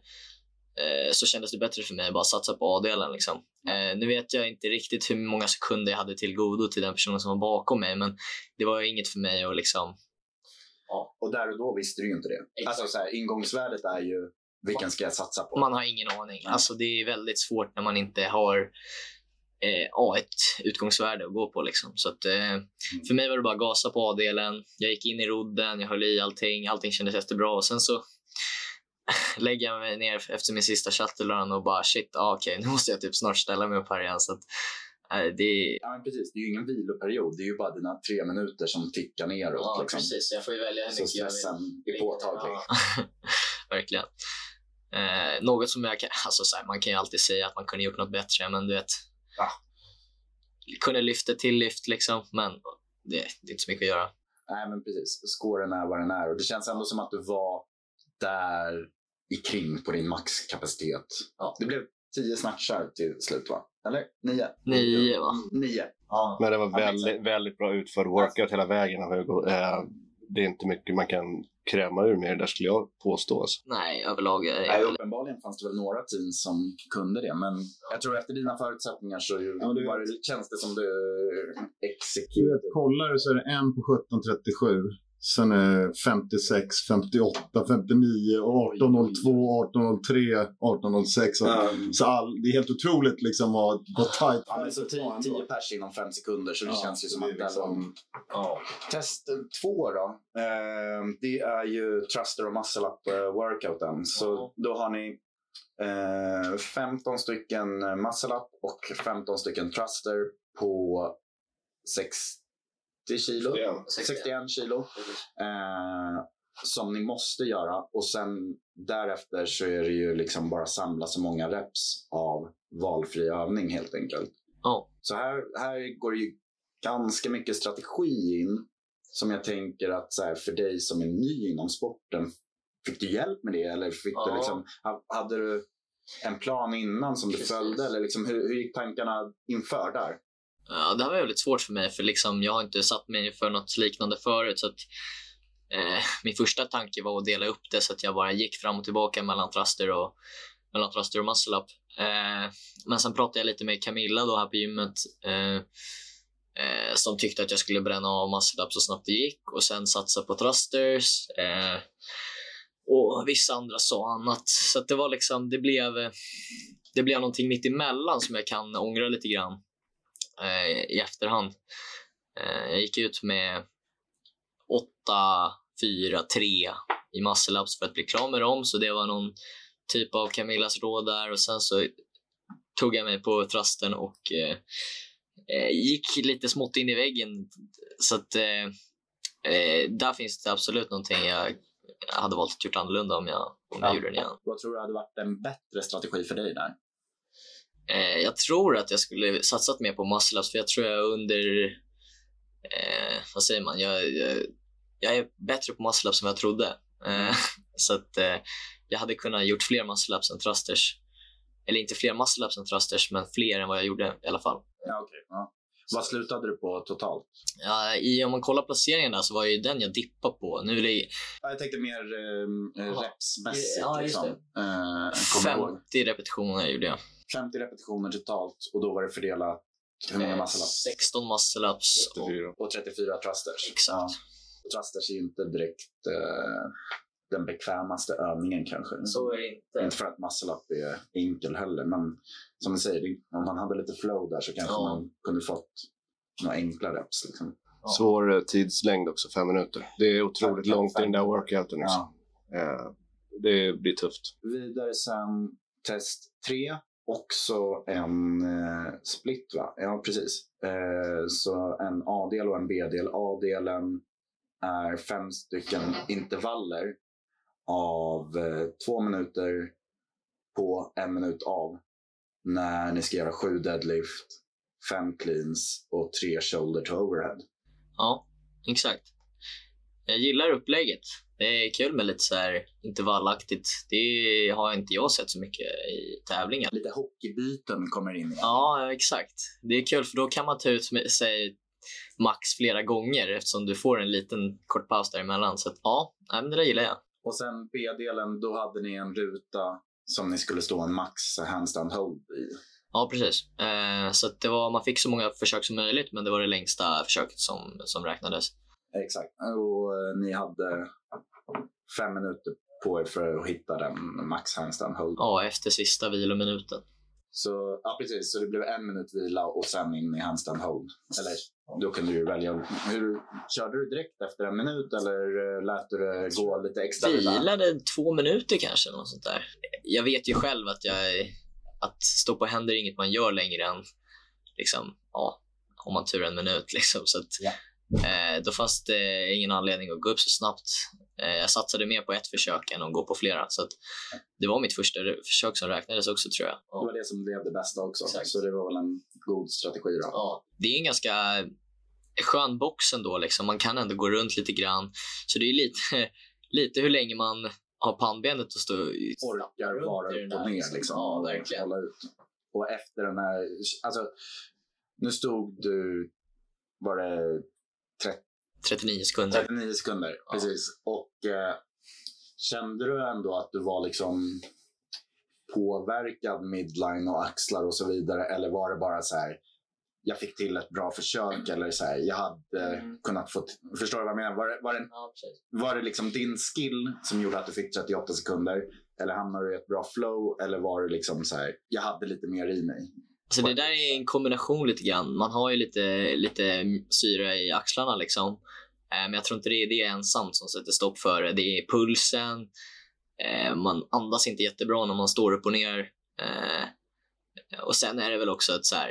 eh, så kändes det bättre för mig att bara satsa på A-delen. Liksom. Eh, nu vet jag inte riktigt hur många sekunder jag hade till godo till den personen som var bakom mig, men det var ju inget för mig att liksom... Ja, och där och då visste du ju inte det. Exakt. Alltså, så här, ingångsvärdet är ju vilken ska jag satsa på? Man har ingen aning. Alltså, det är väldigt svårt när man inte har eh, ja, ett utgångsvärde att gå på. Liksom. Så att, eh, För mig var det bara att gasa på A-delen. Jag gick in i rodden, jag höll i allting. Allting kändes jättebra. Och sen så *laughs* lägger jag mig ner efter min sista shuttle och bara shit, ah, okej, nu måste jag typ snart ställa mig upp här igen. Så att, eh, det är... Ja, men precis. Det är ju ingen viloperiod. Det är ju bara dina tre minuter som tickar neråt. Ja, liksom. precis. Jag får ju välja hur Så mycket jag vill. stressen är påtaglig. Ja, *laughs* verkligen. Eh, något som jag kan, alltså så här, man kan ju alltid säga att man kunde gjort något bättre, men du vet. Ja. Kunde lyfta till lyft liksom, men det, det är inte så mycket att göra. Nej, men precis. Scoren är vad den är. Och det känns ändå som att du var där i kring på din maxkapacitet. Ja. Det blev tio snatchar till slut, va? Eller nio? Nio, va? Nio. Ja. Men det var väldigt, väldigt bra utförd workout hela vägen av Hugo. Eh, det är inte mycket man kan kräma ur det där skulle jag påstå. Alltså. Nej, överlag är Nej, uppenbarligen fanns det väl några teams som kunde det, men jag tror efter dina förutsättningar så Ja, du- var det, känns det som du Du executed. vet, kollar du så är det en på 1737. Sen är det 56, 58, 59, 1802, 1803, 1806. Och, Ja. Så all, det är helt otroligt liksom vad, vad tajt. Ja, men så tio, tio pers inom fem sekunder, så det Ja, känns ju som att det liksom- var... Test två då. Eh, det är ju Truster och Muscle Up eh, workouten. Så då har ni eh, 15 stycken Muscle Up och 15 stycken Truster på 60 kilo. 61 kilo. Eh, som ni måste göra. Och sen därefter så är det ju liksom bara samla så många reps av valfri övning helt enkelt. Ja. Så här, här går det ju ganska mycket strategi in. Som jag tänker att så här, för dig som är ny inom sporten, fick du hjälp med det? Eller fick Ja. du liksom, ha- hade du en plan innan som du Precis. följde? Eller liksom, hur, hur gick tankarna inför där? Ja, det här var väldigt svårt för mig, för liksom, jag har inte satt mig för något liknande förut. Så att, eh, min första tanke var att dela upp det så att jag bara gick fram och tillbaka mellan thruster och, mellan thruster och muscle up. Eh, men sen pratade jag lite med Camilla då här på gymmet eh, eh, som tyckte att jag skulle bränna av muscle up så snabbt det gick och sen satsa på thrusters. Eh, och vissa andra sa annat. Så att det var liksom, det blev, det blev någonting mitt emellan som jag kan ångra lite grann eh, i efterhand. Eh, jag gick ut med 8, 4, 3 i muscle ups för att bli klar med dem, så det var någon typ av Camillas råd där och sen så tog jag mig på thrusten och eh, eh, gick lite smått in i väggen. Så att eh, eh, där finns det absolut någonting jag hade valt att gjort annorlunda om jag, om jag Ja. gjorde det igen. Vad tror du hade varit en bättre strategi för dig där? Eh, jag tror att jag skulle satsat mer på muscle-ups för jag tror jag under... Eh, vad säger man? Jag, jag, jag är bättre på muscle-ups än jag trodde. Eh, *laughs* så att eh, jag hade kunnat gjort fler muscle-ups än thrusters. Eller inte fler muscle-ups än thrusters, men fler än vad jag gjorde i alla fall. Ja, okej. Ja. Vad slutade du på totalt? Ja, i, om man kollar placeringarna så var ju den jag dippade på. Nu är det Ja, jag tänkte mer eh, repsmässigt. Ja, liksom. Eh, kommer jag ihåg. 50 repetitioner gjorde jag. 50 repetitioner totalt och då var det fördelat hur många muscle-ups? 16 muscle-ups. och- 34. Och 34 thrusters. Exakt. Ja. Och Thrusters är ju inte direkt eh, den bekvämaste övningen kanske. Så är det inte. Inte för att muscle-up är enkel heller, men som du säger, om man hade lite flow där så kanske Ja. man kunde fått några enkla reps. Liksom. Ja. Svår eh, tidslängd också, fem minuter. Det är otroligt Fem- långt i den där fem- workouten. Liksom. Ja. Eh, det blir tufft. Vidare sen test 3. Också en eh, split va? Ja, precis. Eh, så en A-del och en B-del. A-delen är fem stycken intervaller av eh, två minuter på en minut av. När ni ska göra sju deadlift, fem cleans och tre shoulder to overhead. Ja, exakt. Jag gillar upplägget. Det är kul med lite så här intervallaktigt. Det har inte jag sett så mycket i tävlingar. Lite hockeybyten kommer in igen. Ja, exakt. Det är kul för då kan man ta ut med- sig max flera gånger eftersom du får en liten kort paus däremellan. Så att, ja, det där gillar jag. Och sen B-delen, då hade ni en ruta som ni skulle stå en max handstand hold i. Ja, precis. Eh, så det var, man fick så många försök som möjligt, men det var det längsta försöket som, som räknades. Exakt. Och eh, ni hade fem minuter på er för att hitta den max handstand hold. Ja, efter sista vilominuten. Så, ja, precis. Så det blev en minut vila och sen in i handstand hold. Eller då kunde du välja. Hur, körde du direkt efter en minut eller eh, lät du det gå lite extra vila? Vilade två minuter kanske, något sånt där. Jag vet ju själv att jag att stå på händer är inget man gör längre än liksom, ja, om man tur en minut. *laughs* Liksom. Så att, Ja. eh, då fanns det ingen anledning att gå upp så snabbt. Eh, jag satsade mer på ett försök än att gå på flera. Så det var mitt första försök som räknades också tror jag. Det var det som blev det bästa också. Exakt. Så det var väl en god strategi då. Ja, det är en ganska skön box ändå. Liksom. Man kan ändå gå runt lite grann. Så det är lite, *laughs* lite hur länge man har pannbenet att stå Orkar vara upp och ner liksom. liksom. Ja, och verkligen. Ut. Och efter den här, alltså nu stod du, var det 30 39 sekunder. 39 sekunder, Ja. precis. Och eh, kände du ändå att du var liksom påverkad midline och axlar och så vidare? Eller var det bara så här, jag fick till ett bra försök eller så här, jag hade Mm. kunnat få, förstår du vad jag menar? Var det, var, det, Ja, var det liksom din skill som gjorde att du fick 38 sekunder? Eller hamnade du i ett bra flow? Eller var det liksom så här, jag hade lite mer i mig? Så det där är en kombination lite grann. Man har ju lite, lite syre i axlarna liksom. Eh, Men jag tror inte det är det ensamt som sätter stopp för det. Det är pulsen. Eh, Man andas inte jättebra när man står upp och ner. Eh, Och sen är det väl också att så här,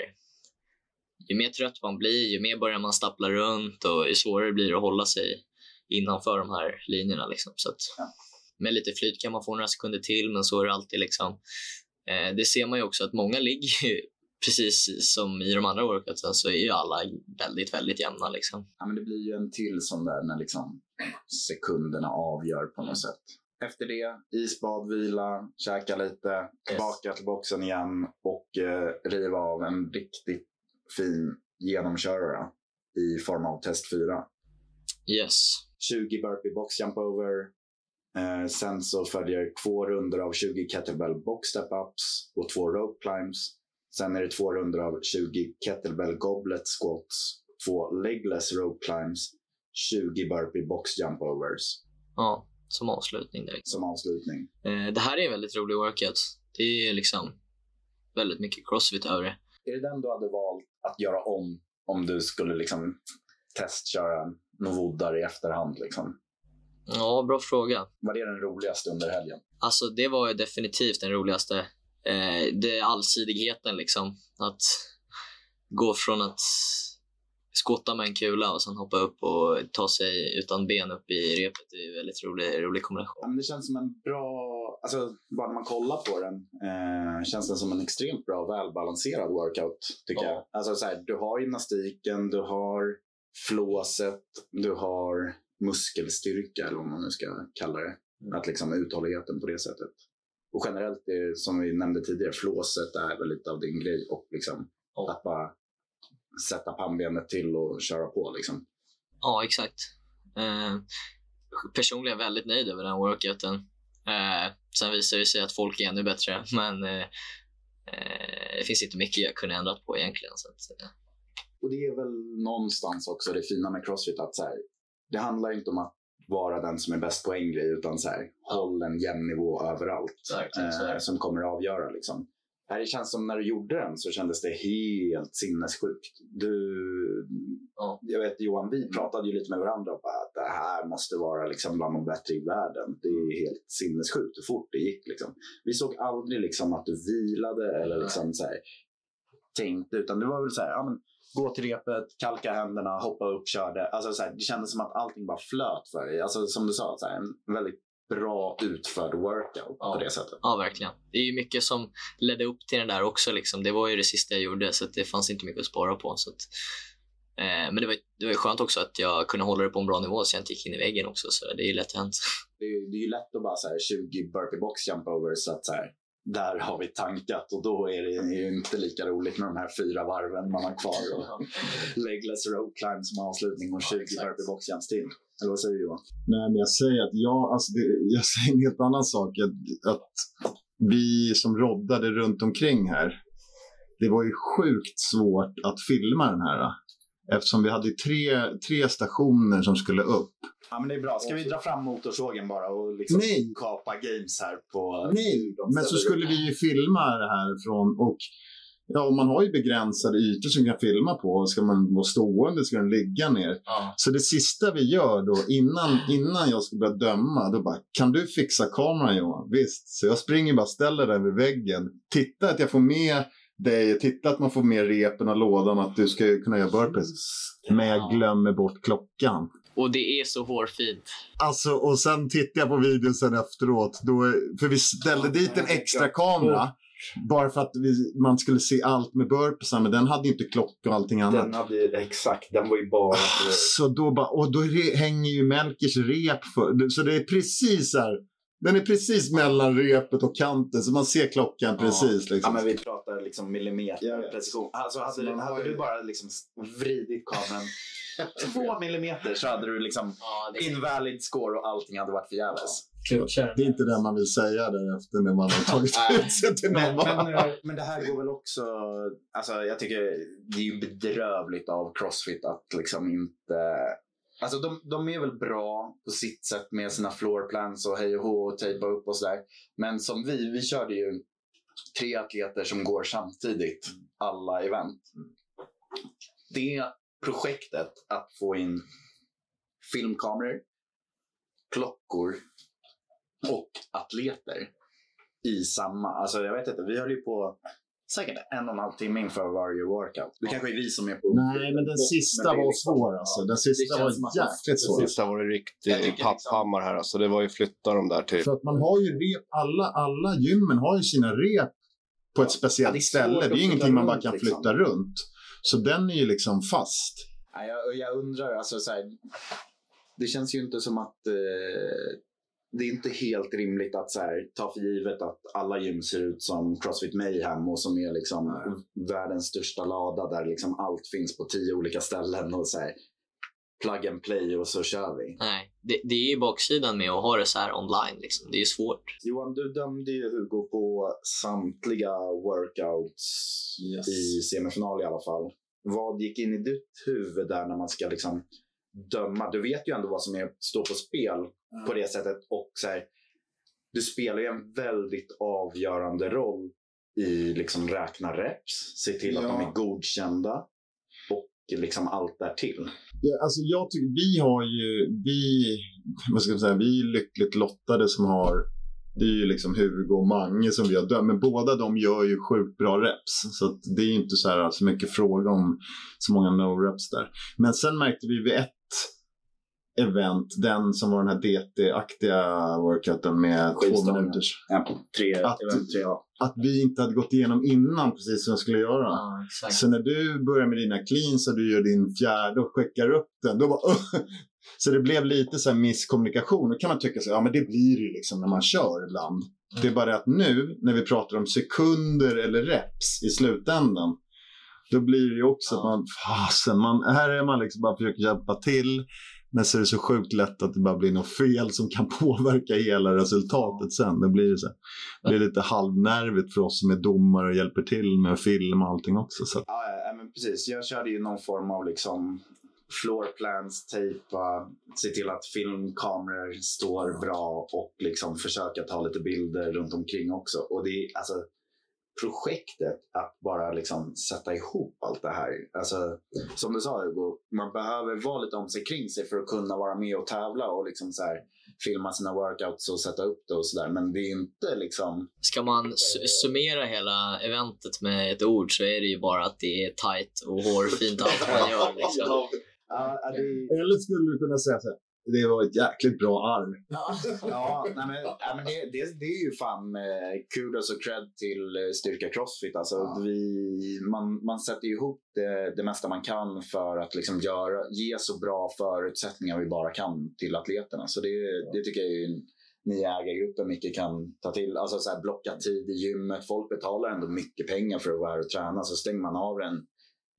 ju mer trött man blir, ju mer börjar man stappla runt och ju svårare blir det att hålla sig innanför de här linjerna. Liksom. Så att. Med lite flyt kan man få några sekunder till, men så är det alltid. Liksom. Det ser man ju också att många ligger precis som i de andra workoutsen så är ju alla väldigt, väldigt jämna. Liksom. Ja, men det blir ju en till sån där när liksom sekunderna avgör på något sätt. Efter det, isbad, vila, käka lite, tillbaka till boxen igen och eh, riva av en riktigt fin genomkörare i form av test 4. Yes. 20 burpee box jump over. Eh, sen så följer två runder av 20 kettlebell box step ups och två rope climbs. Sen är det två runder av 20 kettlebell goblet squats, två legless rope climbs, 20 burpee box jump overs Ja, som avslutning direkt. som avslutning. Eh, det här är en väldigt rolig workout. Det är liksom väldigt mycket crossfit över det. Är det den du hade valt att göra om om du skulle liksom testköra novodar i efterhand? Liksom? Ja, bra fråga. Var det den roligaste under helgen? Alltså det var ju definitivt den roligaste. Eh, det är allsidigheten liksom. Att gå från att skotta med en kula och sen hoppa upp och ta sig utan ben upp i repet. Det är en väldigt rolig, rolig Ja, kombination. men det känns som en bra, alltså bara när man kollar på den, eh, känns den som en extremt bra välbalanserad workout tycker Ja. jag. Alltså så här, du har gymnastiken, du har flåset, du har muskelstyrka eller vad man nu ska kalla det. Att liksom uthålligheten på det sättet. Och generellt, det, som vi nämnde tidigare, flåset är väl lite av din grej och liksom Ja. att bara sätta pannbenet till och köra på liksom. Ja, exakt. Eh, personligen väldigt nöjd över den workouten. Eh, sen visar det sig att folk är ännu bättre, men eh, eh, det finns inte mycket jag kunde ändrat på egentligen. Så att, eh. Och det är väl någonstans också det fina med Crossfit att så här, det handlar inte om att vara den som är bäst på en grej utan så här, håll en jämn nivå överallt är eh, som kommer att avgöra. Liksom. Här, Det känns som när du gjorde den så kändes det helt sinnessjukt. Du, Ja. Jag vet Johan, vi pratade ju lite med varandra och bara att det här måste vara liksom bland de bättre i världen. Det är helt sinnessjukt hur fort det gick. Liksom. Vi såg aldrig liksom att du vilade eller liksom så här, tänkte utan det var väl så här, ja, men, gå till repet, kalka händerna, hoppa upp, körde. Alltså, så här, det kändes som att allting bara flöt för dig. Alltså, som du sa, så här, en väldigt bra utförd workout på det sättet. Ja, verkligen. Det är ju mycket som ledde upp till den där också. Liksom. Det var ju det sista jag gjorde, så det fanns inte mycket att spara på. Så att, eh, men det var, det var skönt också att jag kunde hålla det på en bra nivå så jag inte gick in i väggen också. Så det är ju lätt hänt. Det är, det är ju lätt att bara så här, 20 burpee box jump over så att så här, där har vi tankat och då är det ju inte lika roligt med de här fyra varven man har kvar och legless rope climb som avslutning och 20 burpee box till. Eller vad säger du Johan? Nej, men jag säger att jag, alltså det, jag säger en helt annan sak. Att, att vi som roddade runt omkring här, det var ju sjukt svårt att filma den här. Eftersom vi hade tre, tre stationer som skulle upp. Ja men det är bra. Ska vi dra fram motorsågen bara och liksom Nej. kapa games här på... Nej, men så skulle vi ju filma det här från och Ja, och man har ju begränsade ytor som kan filma på. Ska man vara stående ska den ligga ner. Så det sista vi gör då innan, innan jag ska börja döma, då bara kan du fixa kameran Johan? Visst. Så jag springer bara ställer den vid väggen. Titta att jag får med dig, titta att man får med repen och lådan, att du ska kunna göra burpees. Men jag glömmer bort klockan. Och det är så hårfint. Alltså, och sen tittade jag på videon sen efteråt. Då, för vi ställde dit en extra kamera. Bara för att vi, man skulle se allt med burpeesar, men den hade ju inte klocka och allting annat. Den hade ju, exakt, den var ju bara... Så då bara, och då hänger ju Melkers rep för. Så det är precis så här. Den är precis mellan repet och kanten, så man ser klockan precis. Ja Liksom. men vi pratar liksom millimeter precision. Alltså hade, du, hade du bara liksom vridit kameran *laughs* två millimeter så hade du liksom Ja, invalid score och allting hade varit förgäves. Det är inte det man vill säga därefter när man har *laughs* tagit ut sig till Men, någon. men, eh, men det här går väl också... Alltså, jag tycker det är ju bedrövligt av Crossfit att liksom inte... Alltså de, de är väl bra på sitt sätt med sina floor plans och hej och hå och tejpa upp och sådär. Men som vi, vi körde ju tre atleter som går samtidigt alla event. Det projektet att få in filmkameror, klockor och atleter i samma. Alltså jag vet inte, vi höll ju på säkert en och en halv timme inför varje workout. Det kanske är vi som är på... Nej, men den sista Men det var liksom- svår alltså. Den sista det var jäkligt svår. Sista var det riktigt tycker liksom- papphammar här. Alltså, det var ju flytta dem där till... För att man har ju rep, alla, alla gymmen har ju sina rep på ett Ja, speciellt det är svårt ställe. Det är ju ingenting man bara kan liksom. flytta runt. Så den är ju liksom fast. Nej, jag, jag undrar, alltså så här, Det känns ju inte som att... Eh, det är inte helt rimligt att så här, ta för givet att alla gym ser ut som Crossfit Mayhem och som är liksom världens största lada där liksom allt finns på tio olika ställen och så här, plug and play och så kör vi. Nej, det, det är ju baksidan med att ha det så här online. Liksom. Det är ju svårt. Johan, du dömde ju Hugo på samtliga workouts Yes. i semifinal i alla fall. Vad gick in i ditt huvud där när man ska liksom döma? Du vet ju ändå vad som är, står på spel på det sättet. Och så här, du spelar ju en väldigt avgörande roll i liksom räkna reps, se till att Ja. de är godkända och liksom allt därtill. Ja, alltså jag tycker, vi har ju, vi, vad ska jag säga, vi är lyckligt lottade som har, det är ju liksom Hugo och Mange som vi har dömt, men båda de gör ju sjukt bra reps. Så det är ju inte så, här, så mycket fråga om så många no-reps där. Men sen märkte vi vid ett event, den som var den här DT-aktiga workouten med två minuters, Ja, tre, Att- event tre, ja. att vi inte hade gått igenom innan precis som jag skulle göra. Ja. Så när du börjar med dina cleans och du gör din fjärde och skickar upp den, då bara. Så det blev lite så här misskommunikation. Då kan man tycka så ja men det blir det ju liksom när man kör ibland. Det är bara det att nu när vi pratar om sekunder eller reps i slutändan, Då blir det ju också att man, fasen, man, här är man liksom bara försöker hjälpa till. Men så är det så sjukt lätt att det bara blir något fel som kan *laughs* påverka hela resultatet sen. Det blir, så, det blir lite halvnervigt för oss som är domare och hjälper till med film och allting också. Så. Ja, ja, men precis. Jag körde ju någon form av liksom floor plans, tejpa, se till att filmkameror står bra och liksom försöka ta lite bilder runt omkring också. Och det är alltså projektet att bara liksom sätta ihop allt det här. Alltså, som du sa Hugo, man behöver vara lite om sig kring sig för att kunna vara med och tävla och liksom så här, filma sina workouts och sätta upp det och sådär. Men det är inte liksom... Ska man su- summera hela eventet med ett ord så är det ju bara att det är tight och hårfint allt man gör. *laughs* Liksom. Ja, det... Eller skulle du kunna säga så här, det var ett jäkligt bra arv. Ja, nej men, ja, men det, det, det är ju fan eh, kudos och cred till eh, Styrka Crossfit. Alltså, vi, man, man sätter ju ihop det, det mesta man kan för att liksom göra, ge så bra förutsättningar vi bara kan till atleterna. Så det, det tycker jag är ni i ägargruppen mycket kan ta till. Alltså så här, blocka tid i gymmet. Folk betalar ändå mycket pengar för att vara här och träna. Så stänger man av en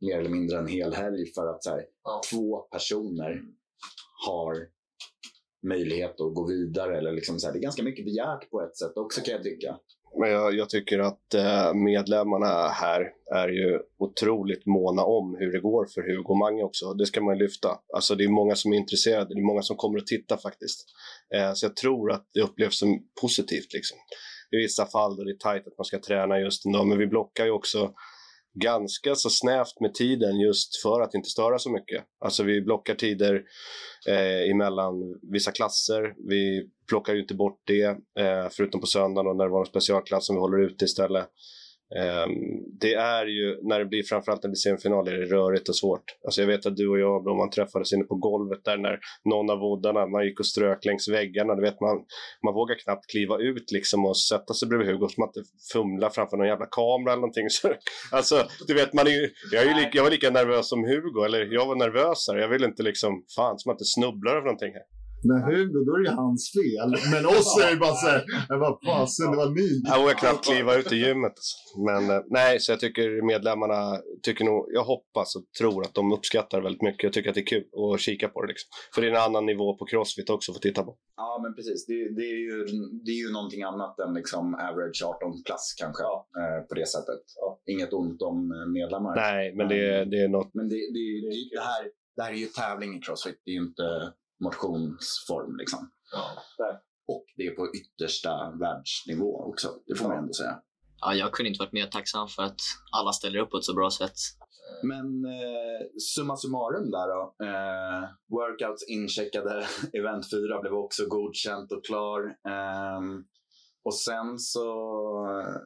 mer eller mindre en hel helg för att så här, två personer har möjlighet att gå vidare. Eller liksom så här, det är ganska mycket begärt på ett sätt också kan jag tycka. Men jag, jag tycker att eh, medlemmarna här är ju otroligt måna om hur det går för Hugo och Mange också. Det ska man lyfta. Alltså det är många som är intresserade, det är många som kommer att titta faktiskt. Eh, så jag tror att det upplevs som positivt liksom. I vissa fall då det är tajt att man ska träna just en dag, men vi blockar ju också ganska så snävt med tiden just för att inte störa så mycket. Alltså vi blockar tider eh, emellan vissa klasser. Vi plockar ju inte bort det, eh, förutom på söndagen då när det var en specialklass som vi håller ute istället. Ehm, det är ju, när det blir framförallt när det blir semifinal, är det rörigt och svårt. Alltså jag vet att du och jag, då man träffades inne på golvet där när någon av voddarna, man gick och strök längs väggarna, du vet man, man vågar knappt kliva ut liksom och sätta sig bredvid Hugo som att fumla framför någon jävla kamera eller någonting. *laughs* Så, alltså, du vet, man är ju, jag, är ju lika, jag var lika nervös som Hugo, eller jag var nervösare. Jag ville inte liksom, fan som att det snubblar över någonting här. När Hugo, då är det ju hans fel. Men oss är det bara så här, jag bara, fasen, det var ni. Jag vågar knappt kliva ut i gymmet. Men eh, nej, så jag tycker medlemmarna, tycker nog, jag hoppas och tror att de uppskattar väldigt mycket. Jag tycker att det är kul att kika på det liksom. För det är en annan nivå på crossfit också för att titta på. Ja, men precis. Det, det, är, ju, det är ju någonting annat än liksom average 18 plus kanske eh, på det sättet. Inget ont om eh, medlemmar. Nej, men det, det är något. Men det, det, det, det, här, det här är ju tävling i crossfit. Det är ju inte motionsform liksom. Och det är på yttersta världsnivå också. Det får man ändå säga. Ja, jag kunde inte varit mer tacksam för att alla ställer upp på ett så bra sätt. Men eh, summa summarum där då. Eh, workouts incheckade. *laughs* Event 4 blev också godkänt och klar. Eh, och sen så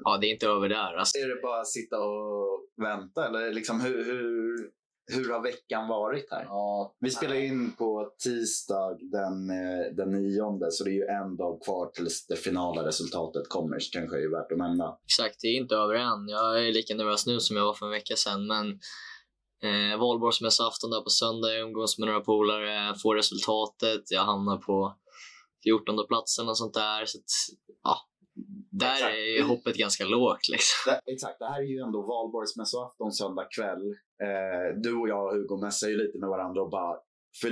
Ja, det är inte över där. Alltså. är det bara att sitta och vänta. Eller liksom hur, hur, hur har veckan varit här? Vi spelar in på tisdag den, eh, den nionde så det är ju en dag kvar tills det finala resultatet kommer. Så kanske är värt att nämna. Exakt, det är inte över än. Jag är lika nervös nu som jag var för en vecka sedan. Men eh, valborgsmässoafton där på söndag, jag umgås med några polare, får resultatet. Jag hamnar på 14 platsen och sånt där. Så att, ja, där Exakt. är ju hoppet ganska lågt. Liksom. Det, exakt, det här är ju ändå valborgsmässoafton söndag kväll. Eh, du och jag och Hugo messade ju lite med varandra och bara för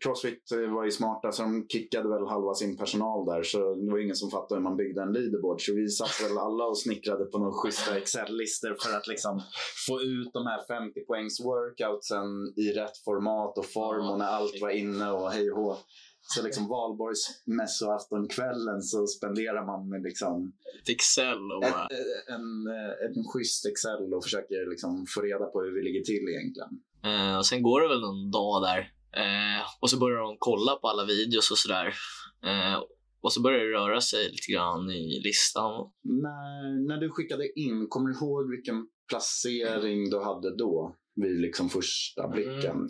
Crossfit eh, var ju smarta så de kickade väl halva sin personal där så det var ingen som fattade hur man byggde en leaderboard. Så vi satt väl alla och snickrade på några schyssta Excel-listor för att liksom få ut de här 50 poängs workoutsen i rätt format och form och när allt var inne och hej och hå. Så liksom valborgsmässoaftonkvällen så spenderar man med liksom Ett Excel och bara... en, en, en schysst Excel och försöker liksom få reda på hur vi ligger till egentligen. Eh, och sen går det väl någon dag där eh, och så börjar de kolla på alla videos och sådär. Eh, och så börjar det röra sig lite grann i listan. När, när du skickade in, kommer du ihåg vilken placering du hade då? Vid liksom första blicken. Mm.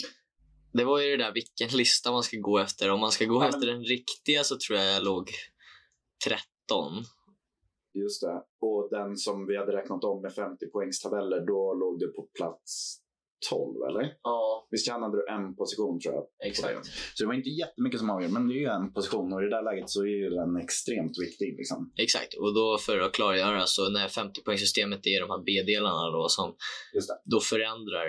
Det var ju det där vilken lista man ska gå efter. Om man ska gå Ja, men- efter den riktiga så tror jag jag låg 13. Just det. Och den som vi hade räknat om med 50 poängstabeller, då låg du på plats 12 eller? Ja, Visst tjänade du en position tror jag? exakt. Så det var inte jättemycket som avgör, men det är ju en position och i det där läget så är ju den extremt viktig. Liksom. Exakt, och då för att klargöra så när 50-poängssystemet är de här B-delarna då som då förändrar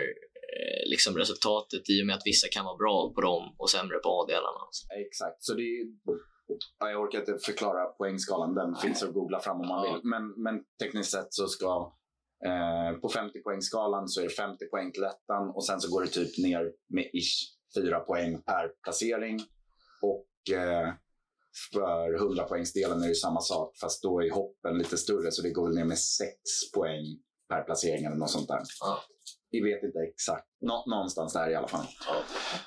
liksom resultatet i och med att vissa kan vara bra på dem och sämre på A-delarna. Exakt, så det är. Ja, jag orkar inte förklara poängskalan, den finns att googla fram om man vill. Men, men tekniskt sett så ska eh, på 50 poängskalan så är det 50 poäng till ettan och sen så går det typ ner med ish 4 poäng per placering. Och eh, för 100 poängsdelen är det samma sak fast då är hoppen lite större så det går ner med 6 poäng per placering eller något sånt där. Vi vet inte exakt. Nå- någonstans där i alla fall.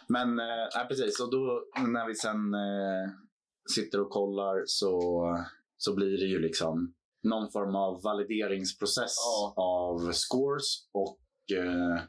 Men eh, precis, och då när vi sen eh, sitter och kollar så, så blir det ju liksom någon form av valideringsprocess Ja. av scores och eh,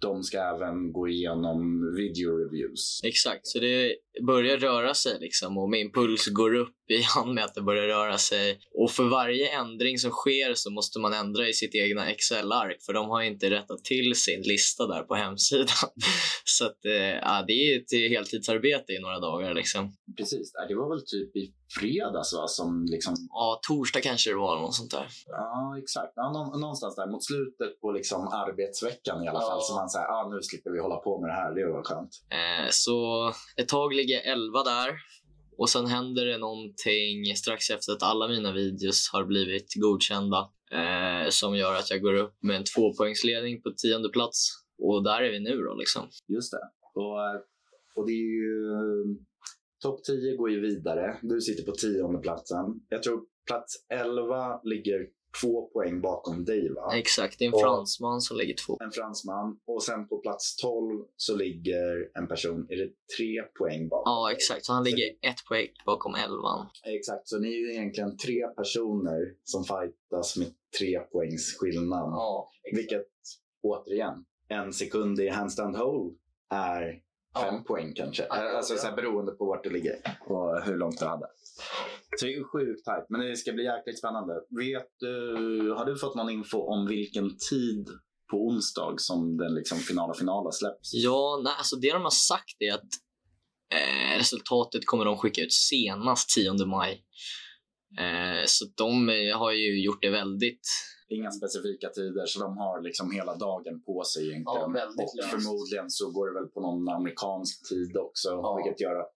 de ska även gå igenom video reviews. Exakt, så det börjar röra sig liksom och min puls går upp *laughs* i hand med att det börjar röra sig. Och för varje ändring som sker så måste man ändra i sitt egna Excel-ark för de har inte rättat till sin lista där på hemsidan. *laughs* Så att, eh, ja, det är ett heltidsarbete i några dagar liksom. Precis, det var väl typ i fredags va, som liksom Ja, torsdag kanske det var något sånt där. Ja, exakt. Ja, nå- någonstans där mot slutet på liksom arbetsveckan i alla Ja. fall. Så man säger, ah, nu slipper vi hålla på med det här. Det var skönt. Eh, så ett tag ligger 11 där och sen händer det någonting strax efter att alla mina videos har blivit godkända eh, som gör att jag går upp med en tvåpoängsledning på tionde plats. Och där är vi nu då liksom. Just det. Och, och det är ju... Topp 10 går ju vidare. Du sitter på tionde platsen. Jag tror plats 11 ligger två poäng bakom dig va? Exakt, det är en Och- fransman som ligger två. En fransman. Och sen på plats 12 så ligger en person, är det tre poäng bakom? Ja, exakt. Så han ligger ett poäng bakom elvan. Exakt, så ni är ju egentligen tre personer som fightas med tre poängs skillnad. Ja, Vilket, återigen, en sekund i handstand hole är fem poäng kanske. Alltså ja. så här, beroende på vart du ligger och hur långt du hade. Så det är ju sjukt tajt, men det ska bli jäkligt spännande. Vet du, har du fått någon info om vilken tid på onsdag som den liksom finala finala släpps? Ja, nej, alltså det de har sagt är att eh, resultatet kommer de skicka ut senast 10 maj. Eh, så de eh, har ju gjort det väldigt... Inga specifika tider, så de har liksom hela dagen på sig egentligen. Ja, väldigt och löst. förmodligen så går det väl på någon amerikansk tid också, Ja. vilket gör att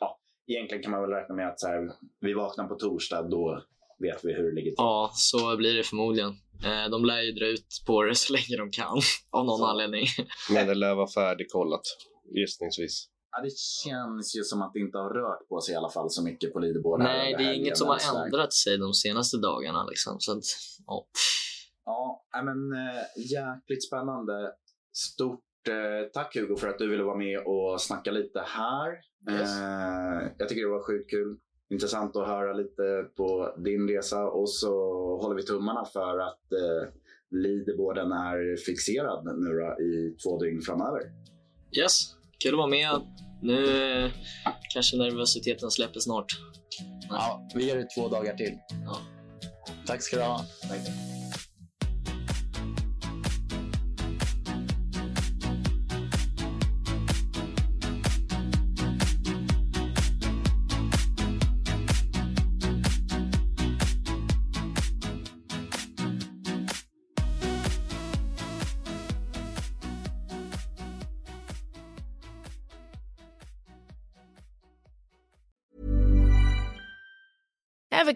ja, egentligen kan man väl räkna med att så här, vi vaknar på torsdag, då vet vi hur det ligger till. Ja, så blir det förmodligen. Eh, de lär ju dra ut på det så länge de kan, av någon Så. anledning. Men det lär vara färdigkollat, gissningsvis. Ja, det känns ju som att det inte har rört på sig i alla fall så mycket på leaderboarden. Nej, det är inget som har ändrat sig de senaste dagarna. Liksom. Så att, ja. Ja, men äh, jäkligt spännande. Stort eh, tack Hugo för att du ville vara med och snacka lite här. Yes. Eh, jag tycker det var sjukt kul. Intressant att höra lite på din resa och så håller vi tummarna för att eh, leaderboarden är fixerad nu då, i två dygn framöver. Yes, kul att vara med. Nu kanske nervositeten släpper snart. Ja, vi gör det två dagar till. Ja. Tack ska du ha. Ever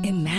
Imagine